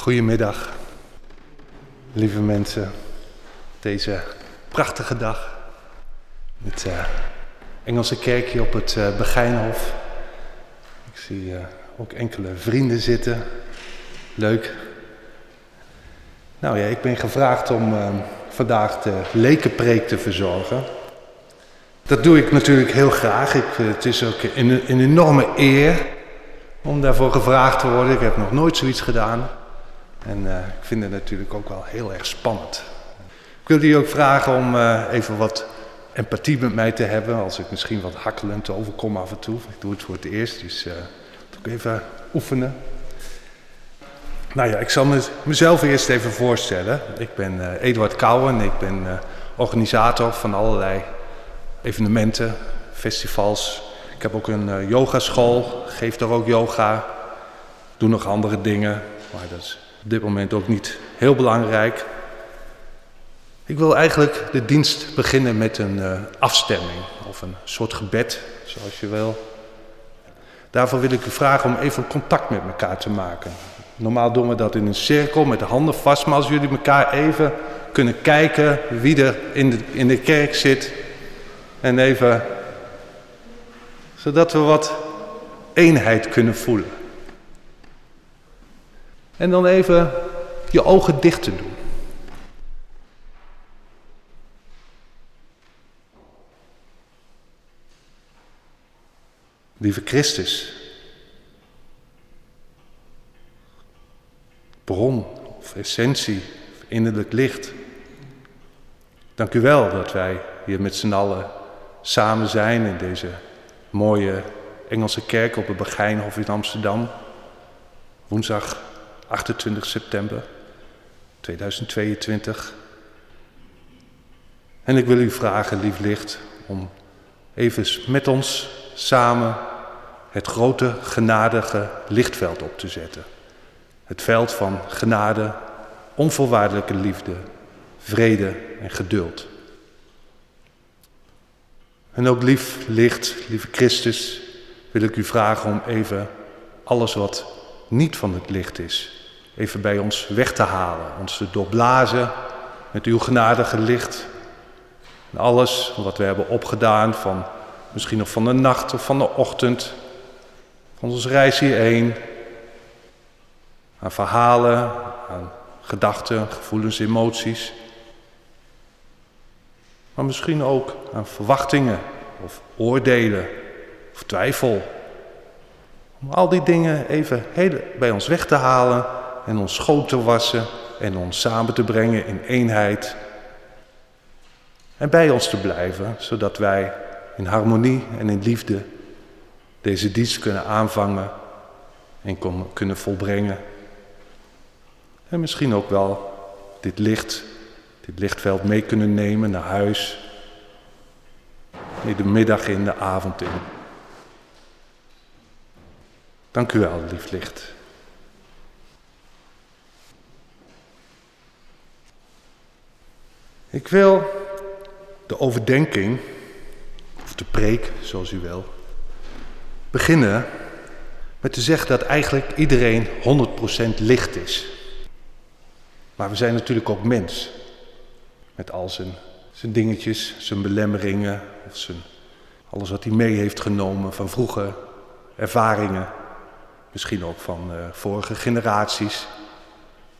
Goedemiddag, lieve mensen. Deze prachtige dag. Het uh, Engelse kerkje op het uh, Begijnhof. Ik zie uh, ook enkele vrienden zitten. Leuk. Nou ja, ik ben gevraagd om vandaag de lekenpreek te verzorgen. Dat doe ik natuurlijk heel graag. Ik, het is ook een, een enorme eer om daarvoor gevraagd te worden. Ik heb nog nooit zoiets gedaan. En uh, ik vind het natuurlijk ook wel heel erg spannend. Ik wil jullie ook vragen om uh, even wat empathie met mij te hebben. Als ik misschien wat hakkelend overkom af en toe. Ik doe het voor het eerst, dus uh, ook even oefenen. Nou ja, ik zal me, mezelf eerst even voorstellen. Ik ben Eduard Kouwen. Ik ben organisator van allerlei evenementen, festivals. Ik heb ook een yogaschool, geef daar ook yoga. Doe nog andere dingen, maar dat is op dit moment ook niet heel belangrijk. Ik wil eigenlijk de dienst beginnen met een uh, afstemming of een soort gebed, zoals je wil. Daarvoor wil ik u vragen om even contact met elkaar te maken. Normaal doen we dat in een cirkel met de handen vast, maar als jullie elkaar even kunnen kijken wie er in de, in de kerk zit en even, zodat we wat eenheid kunnen voelen. En dan even je ogen dicht te doen. Lieve Christus, bron of essentie, innerlijk licht. Dank u wel dat wij hier met z'n allen samen zijn in deze mooie Engelse kerk op het Begijnhof in Amsterdam. Woensdag 28 september 2022. En ik wil u vragen, lief licht, om even met ons samen het grote genadige lichtveld op te zetten. Het veld van genade, onvoorwaardelijke liefde, vrede en geduld. En ook lief licht, lieve Christus, wil ik u vragen om even alles wat niet van het licht is, even bij ons weg te halen, ons te doorblazen met uw genadige licht. En alles wat we hebben opgedaan, van misschien nog van de nacht of van de ochtend, van onze reis hierheen, aan verhalen, aan gedachten, gevoelens, emoties. Maar misschien ook aan verwachtingen of oordelen of twijfel. Om al die dingen even bij ons weg te halen en ons schoon te wassen en ons samen te brengen in eenheid. En bij ons te blijven, zodat wij in harmonie en in liefde deze dienst kunnen aanvangen en kunnen volbrengen. En misschien ook wel dit licht, dit lichtveld mee kunnen nemen naar huis. In de middag in, de avond in. Dank u wel, lief licht. Ik wil de overdenking, of de preek, zoals u wil, beginnen met te zeggen dat eigenlijk iedereen 100% licht is. Maar we zijn natuurlijk ook mens. Met al zijn, zijn dingetjes, zijn belemmeringen, of zijn, alles wat hij mee heeft genomen van vroege ervaringen. Misschien ook van uh, vorige generaties.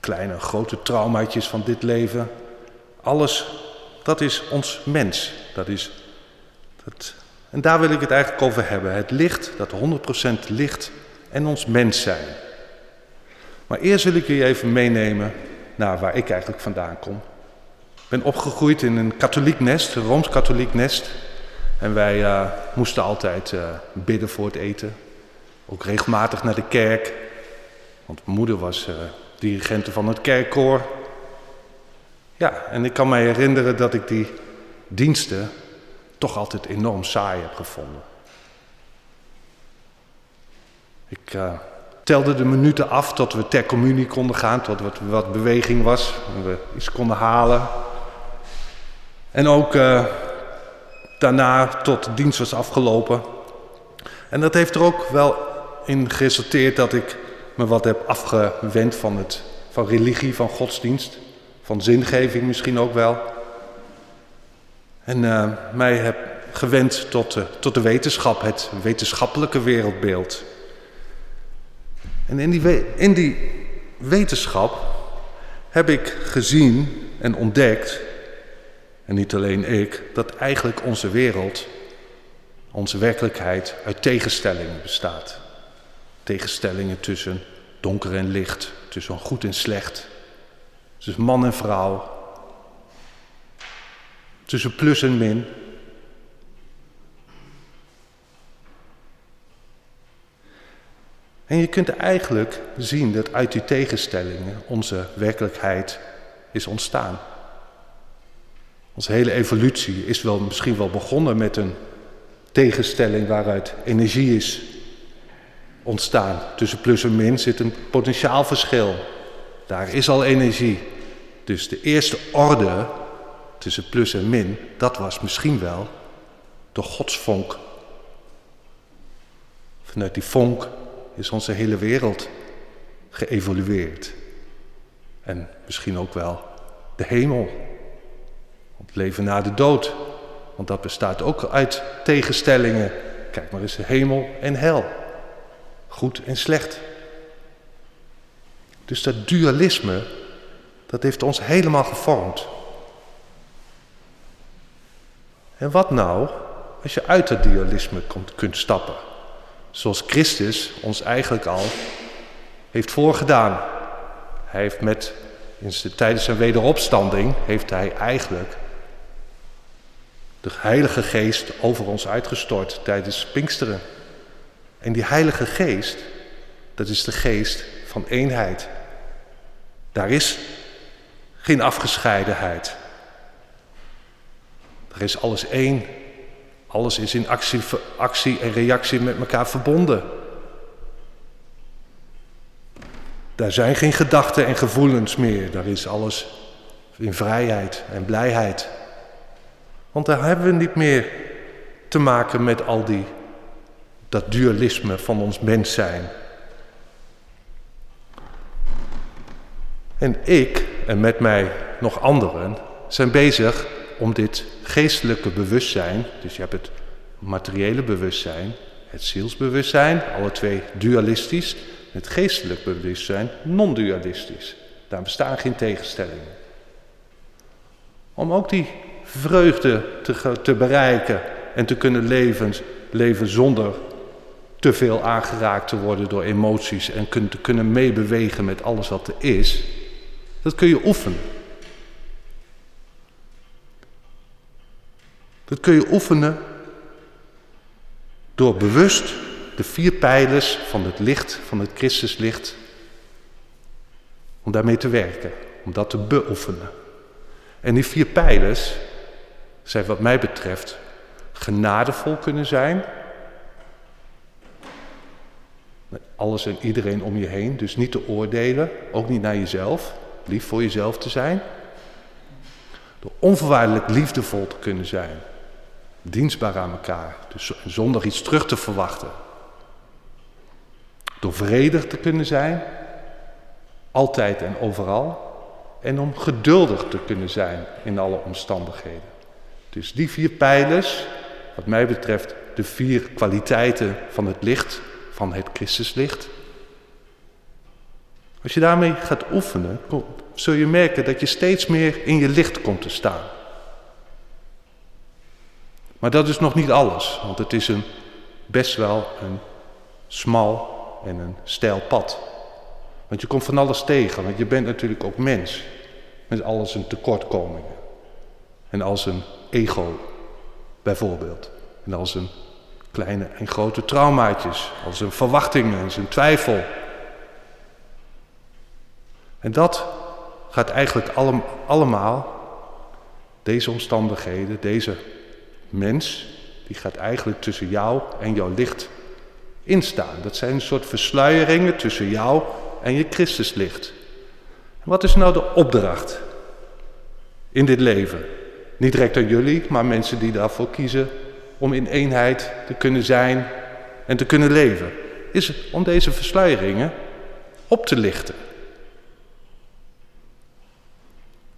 Kleine, grote traumaatjes van dit leven. Alles, dat is ons mens. Dat is, dat, en daar wil ik het eigenlijk over hebben. Het licht, dat 100% licht en ons mens zijn. Maar eerst wil ik je even meenemen naar waar ik eigenlijk vandaan kom. Ik ben opgegroeid in een katholiek nest, een Rooms-katholiek nest. En wij uh, moesten altijd uh, bidden voor het eten. Ook regelmatig naar de kerk. Want mijn moeder was uh, dirigente van het kerkkoor. Ja, en ik kan me herinneren dat ik die diensten toch altijd enorm saai heb gevonden. Ik uh, telde de minuten af tot we ter communie konden gaan, tot wat, wat beweging was, we iets konden halen. En ook uh, daarna tot de dienst was afgelopen. En dat heeft er ook wel in geresulteerd dat ik me wat heb afgewend van het van religie, van godsdienst, van zingeving misschien ook wel. En uh, mij heb gewend tot, tot de wetenschap, het wetenschappelijke wereldbeeld. En in die, in die wetenschap heb ik gezien en ontdekt, en niet alleen ik, dat eigenlijk onze wereld, onze werkelijkheid uit tegenstellingen bestaat. Tegenstellingen tussen donker en licht, tussen goed en slecht, tussen man en vrouw, tussen plus en min. En je kunt eigenlijk zien dat uit die tegenstellingen onze werkelijkheid is ontstaan. Onze hele evolutie is wel, misschien wel begonnen met een tegenstelling waaruit energie is ontstaan. Tussen plus en min zit een potentiaalverschil. Daar is al energie. Dus de eerste orde tussen plus en min, dat was misschien wel de godsvonk. Vanuit die vonk is onze hele wereld geëvolueerd. En misschien ook wel de hemel. Het leven na de dood. Want dat bestaat ook uit tegenstellingen. Kijk maar eens hemel en hel. Goed en slecht. Dus dat dualisme, dat heeft ons helemaal gevormd. En wat nou als je uit dat dualisme kunt stappen? Zoals Christus ons eigenlijk al heeft voorgedaan. Hij heeft met, tijdens zijn wederopstanding, heeft hij eigenlijk de Heilige Geest over ons uitgestort tijdens Pinksteren. En die Heilige Geest, dat is de geest van eenheid. Daar is geen afgescheidenheid. Er is alles één. Alles is in actie, actie en reactie met elkaar verbonden. Daar zijn geen gedachten en gevoelens meer. Daar is alles in vrijheid en blijheid. Want daar hebben we niet meer te maken met al die, dat dualisme van ons mens zijn. En ik en met mij nog anderen zijn bezig om dit geestelijke bewustzijn, dus je hebt het materiële bewustzijn, het zielsbewustzijn, alle twee dualistisch, het geestelijk bewustzijn non-dualistisch. Daar bestaan geen tegenstellingen. Om ook die vreugde te, te bereiken en te kunnen leven, leven zonder te veel aangeraakt te worden door emoties en te kunnen meebewegen met alles wat er is, dat kun je oefenen. Dat kun je oefenen door bewust de vier pijlers van het licht, van het Christuslicht, om daarmee te werken, om dat te beoefenen. En die vier pijlers zijn wat mij betreft genadevol kunnen zijn. Alles en iedereen om je heen, dus niet te oordelen, ook niet naar jezelf, lief voor jezelf te zijn. Door onvoorwaardelijk liefdevol te kunnen zijn. Dienstbaar aan elkaar, dus zonder iets terug te verwachten. Door vredig te kunnen zijn, altijd en overal. En om geduldig te kunnen zijn in alle omstandigheden. Dus die vier pijlers, wat mij betreft de vier kwaliteiten van het licht, van het Christuslicht. Als je daarmee gaat oefenen, zul je merken dat je steeds meer in je licht komt te staan. Maar dat is nog niet alles, want het is een, best wel een smal en een steil pad. Want je komt van alles tegen, want je bent natuurlijk ook mens. Met alles zijn tekortkomingen. En als een ego, bijvoorbeeld. En als een kleine en grote traumaatjes. Als een verwachtingen en zijn twijfel. En dat gaat eigenlijk allemaal, deze omstandigheden, deze mens, die gaat eigenlijk tussen jou en jouw licht instaan. Dat zijn een soort versluieringen tussen jou en je Christuslicht. En wat is nou de opdracht in dit leven? Niet direct aan jullie, maar mensen die daarvoor kiezen om in eenheid te kunnen zijn en te kunnen leven. Is om deze versluieringen op te lichten.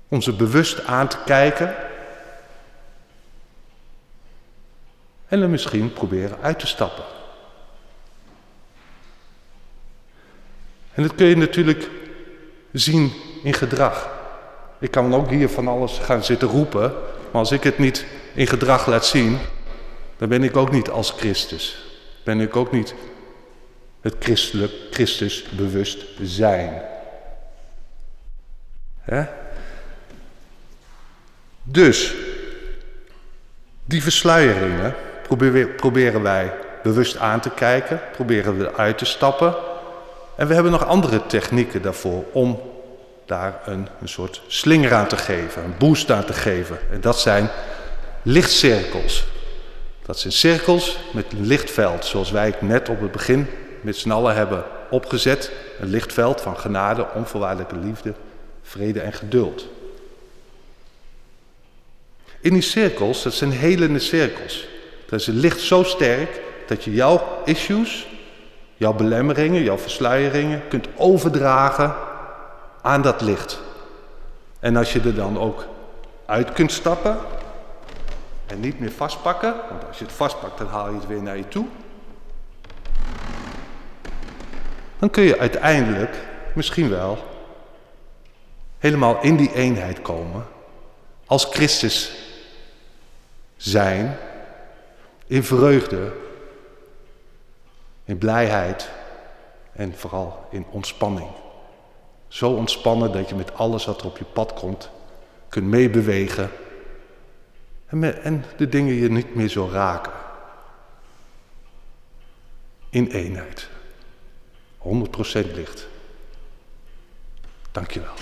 Om ze bewust aan te kijken. En er misschien proberen uit te stappen. En dat kun je natuurlijk zien in gedrag. Ik kan ook hier van alles gaan zitten roepen, maar als ik het niet in gedrag laat zien, dan ben ik ook niet als Christus. Ben ik ook niet het christelijk, Christus bewust zijn. Dus, die versluieringen proberen wij bewust aan te kijken, proberen we uit te stappen. En we hebben nog andere technieken daarvoor om daar een, een soort slinger aan te geven, een boost aan te geven. En dat zijn lichtcirkels. Dat zijn cirkels met een lichtveld, zoals wij het net op het begin met z'n allen hebben opgezet. Een lichtveld van genade, onvoorwaardelijke liefde, vrede en geduld. In die cirkels, dat zijn helende cirkels. Dat is een licht zo sterk dat je jouw issues, jouw belemmeringen, jouw versluieringen kunt overdragen aan dat licht. En als je er dan ook uit kunt stappen en niet meer vastpakken, want als je het vastpakt dan haal je het weer naar je toe. Dan kun je uiteindelijk misschien wel helemaal in die eenheid komen als Christus zijn in vreugde, in blijheid en vooral in ontspanning. Zo ontspannen dat je met alles wat er op je pad komt kunt meebewegen en, de dingen je niet meer zo raken. In eenheid. 100% licht. Dankjewel.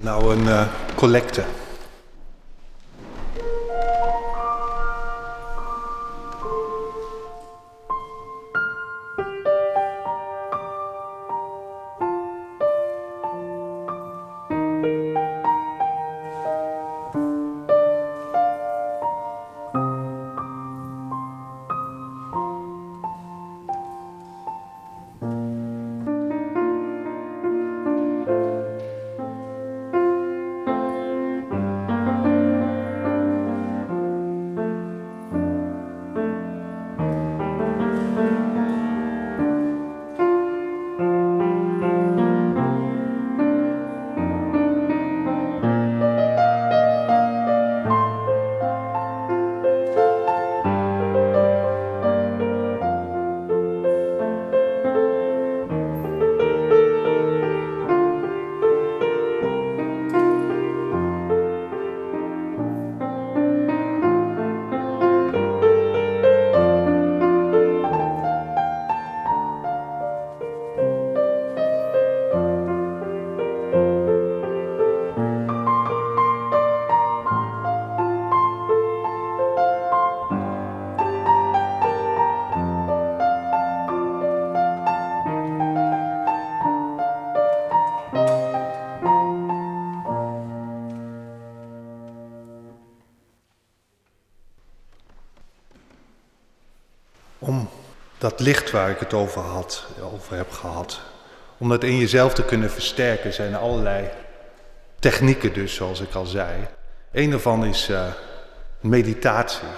Nou, een uh, collecte. Dat licht waar ik het over, had, over heb gehad, om dat in jezelf te kunnen versterken, zijn er allerlei technieken dus, zoals ik al zei. Een daarvan is uh, meditatie.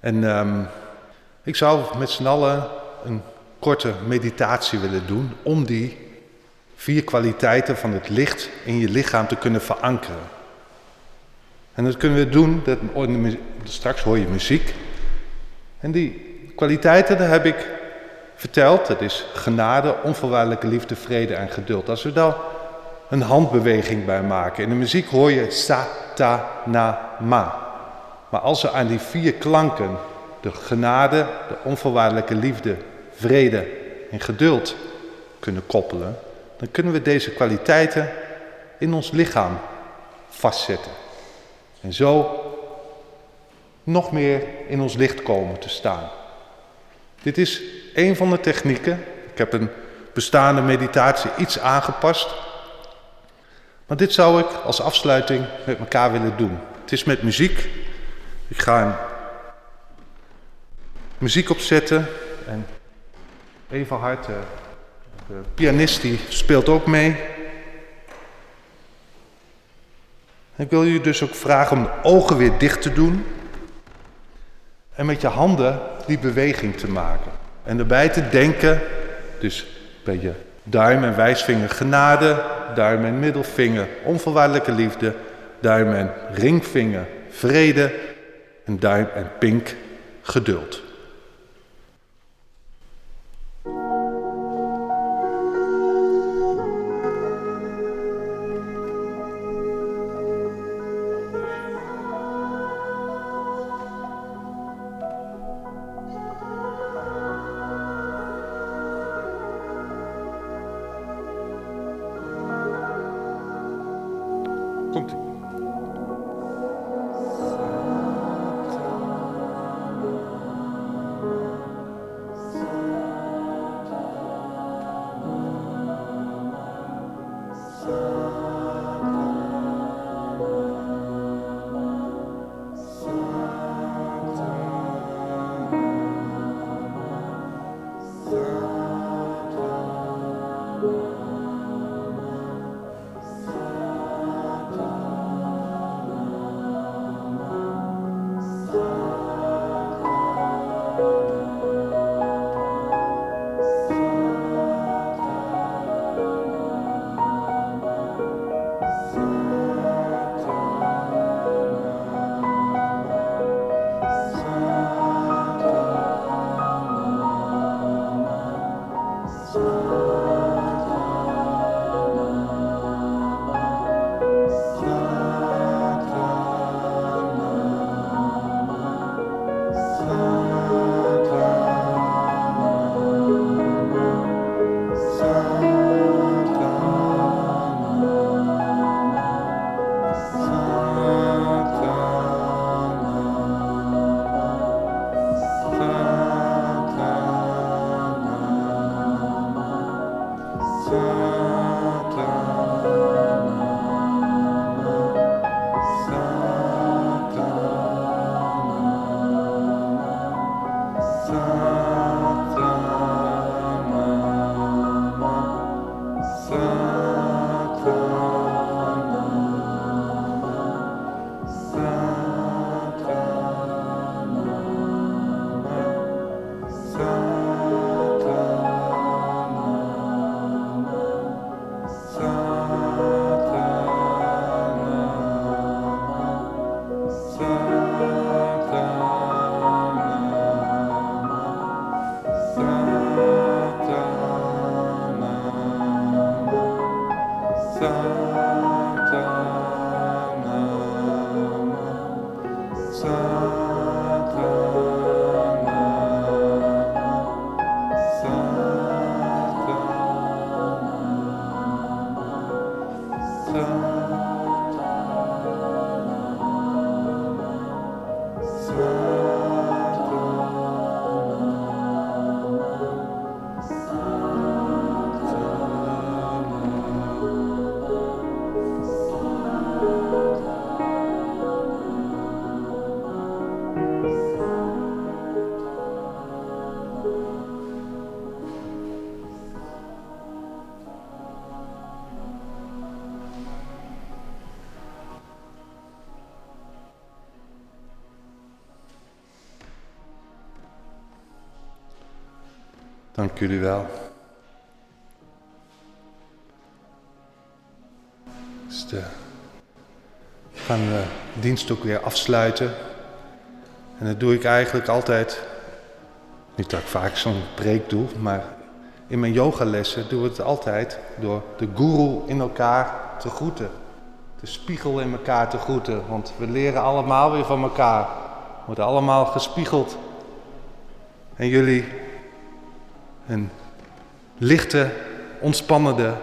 En um, ik zou met z'n allen een korte meditatie willen doen om die vier kwaliteiten van het licht in je lichaam te kunnen verankeren. En dat kunnen we doen, dat, straks hoor je muziek. En die kwaliteiten, daar heb ik verteld, dat is genade, onvoorwaardelijke liefde, vrede en geduld. Als we daar een handbeweging bij maken, in de muziek hoor je sa, ma. Maar als we aan die vier klanken, de genade, de onvoorwaardelijke liefde, vrede en geduld kunnen koppelen, dan kunnen we deze kwaliteiten in ons lichaam vastzetten. En zo nog meer in ons licht komen te staan. Dit is een van de technieken. Ik heb een bestaande meditatie iets aangepast. Maar dit zou ik als afsluiting met elkaar willen doen. Het is met muziek. Ik ga een muziek opzetten. En Eva Hart, de pianist, die speelt ook mee. Ik wil jullie dus ook vragen om de ogen weer dicht te doen. En met je handen die beweging te maken. En erbij te denken, dus bij je duim en wijsvinger genade, duim en middelvinger onvoorwaardelijke liefde, duim en ringvinger vrede en duim en pink geduld. Dank jullie wel. Dus we gaan de dienst ook weer afsluiten. En dat doe ik eigenlijk altijd, niet dat ik vaak zo'n preek doe, maar in mijn yogalessen doen we het altijd door de guru in elkaar te groeten. De spiegel in elkaar te groeten, want we leren allemaal weer van elkaar. We worden allemaal gespiegeld. En jullie een lichte, ontspannende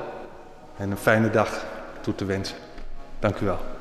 en een fijne dag toe te wensen. Dank u wel.